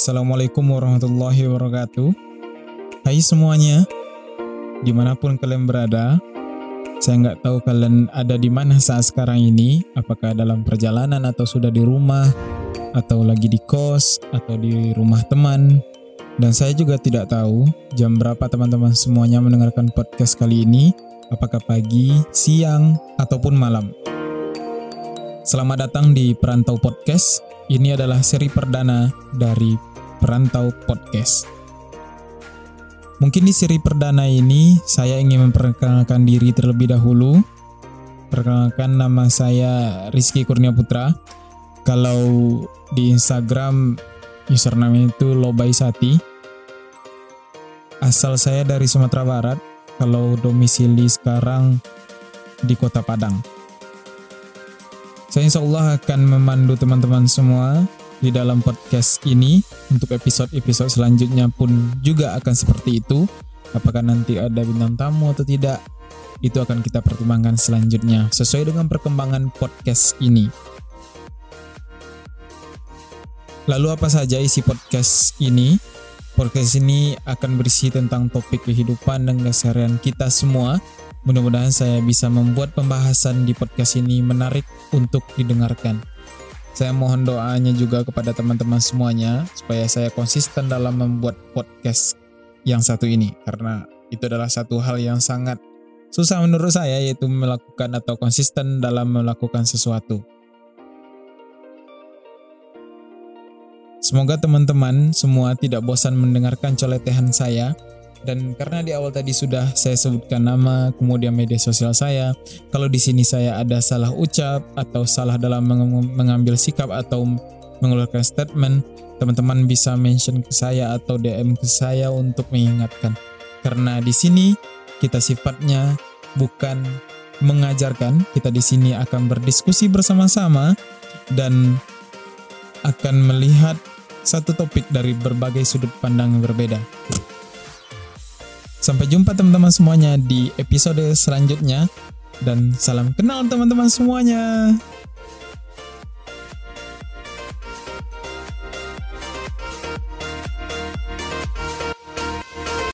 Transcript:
Assalamualaikum warahmatullahi wabarakatuh. Hai semuanya Di mana pun kalian berada Saya nggak tahu kalian ada di mana saat sekarang ini. Apakah dalam perjalanan atau sudah di rumah Atau lagi di kos Atau di rumah teman. Dan saya juga tidak tahu Jam berapa teman-teman semuanya mendengarkan podcast kali ini. Apakah pagi, siang, ataupun malam Selamat datang di Perantau Podcast ini adalah seri perdana dari Perantau Podcast. Mungkin di seri perdana ini saya ingin memperkenalkan diri terlebih dahulu. Perkenalkan nama saya Rizky Kurnia Putra. Kalau di Instagram username itu Lobaisati. Asal saya dari Sumatera Barat. Kalau domisili sekarang di Kota Padang. Saya insya Allah akan memandu teman-teman semua di dalam podcast ini untuk episode-episode selanjutnya pun juga akan seperti itu. Apakah nanti ada bintang tamu atau tidak? Itu akan kita pertimbangkan selanjutnya sesuai dengan perkembangan podcast ini. Lalu apa saja isi podcast ini? Podcast ini akan berisi tentang topik kehidupan dan keseharian kita semua. Mudah-mudahan saya bisa membuat pembahasan di podcast ini menarik untuk didengarkan. Saya mohon doanya juga kepada teman-teman semuanya supaya saya konsisten dalam membuat podcast yang satu ini karena itu adalah satu hal yang sangat susah menurut saya yaitu melakukan atau konsisten dalam melakukan sesuatu. Semoga teman-teman semua tidak bosan mendengarkan coletehan saya dan karena di awal tadi sudah saya sebutkan nama, kemudian media sosial saya, kalau di sini saya ada salah ucap atau salah dalam mengambil sikap atau mengeluarkan statement, teman-teman bisa mention ke saya atau DM ke saya untuk mengingatkan. Karena di sini kita sifatnya bukan mengajarkan, kita di sini akan berdiskusi bersama-sama dan akan melihat satu topik dari berbagai sudut pandang yang berbeda. Sampai jumpa teman-teman semuanya di episode selanjutnya dan salam kenal teman-teman semuanya.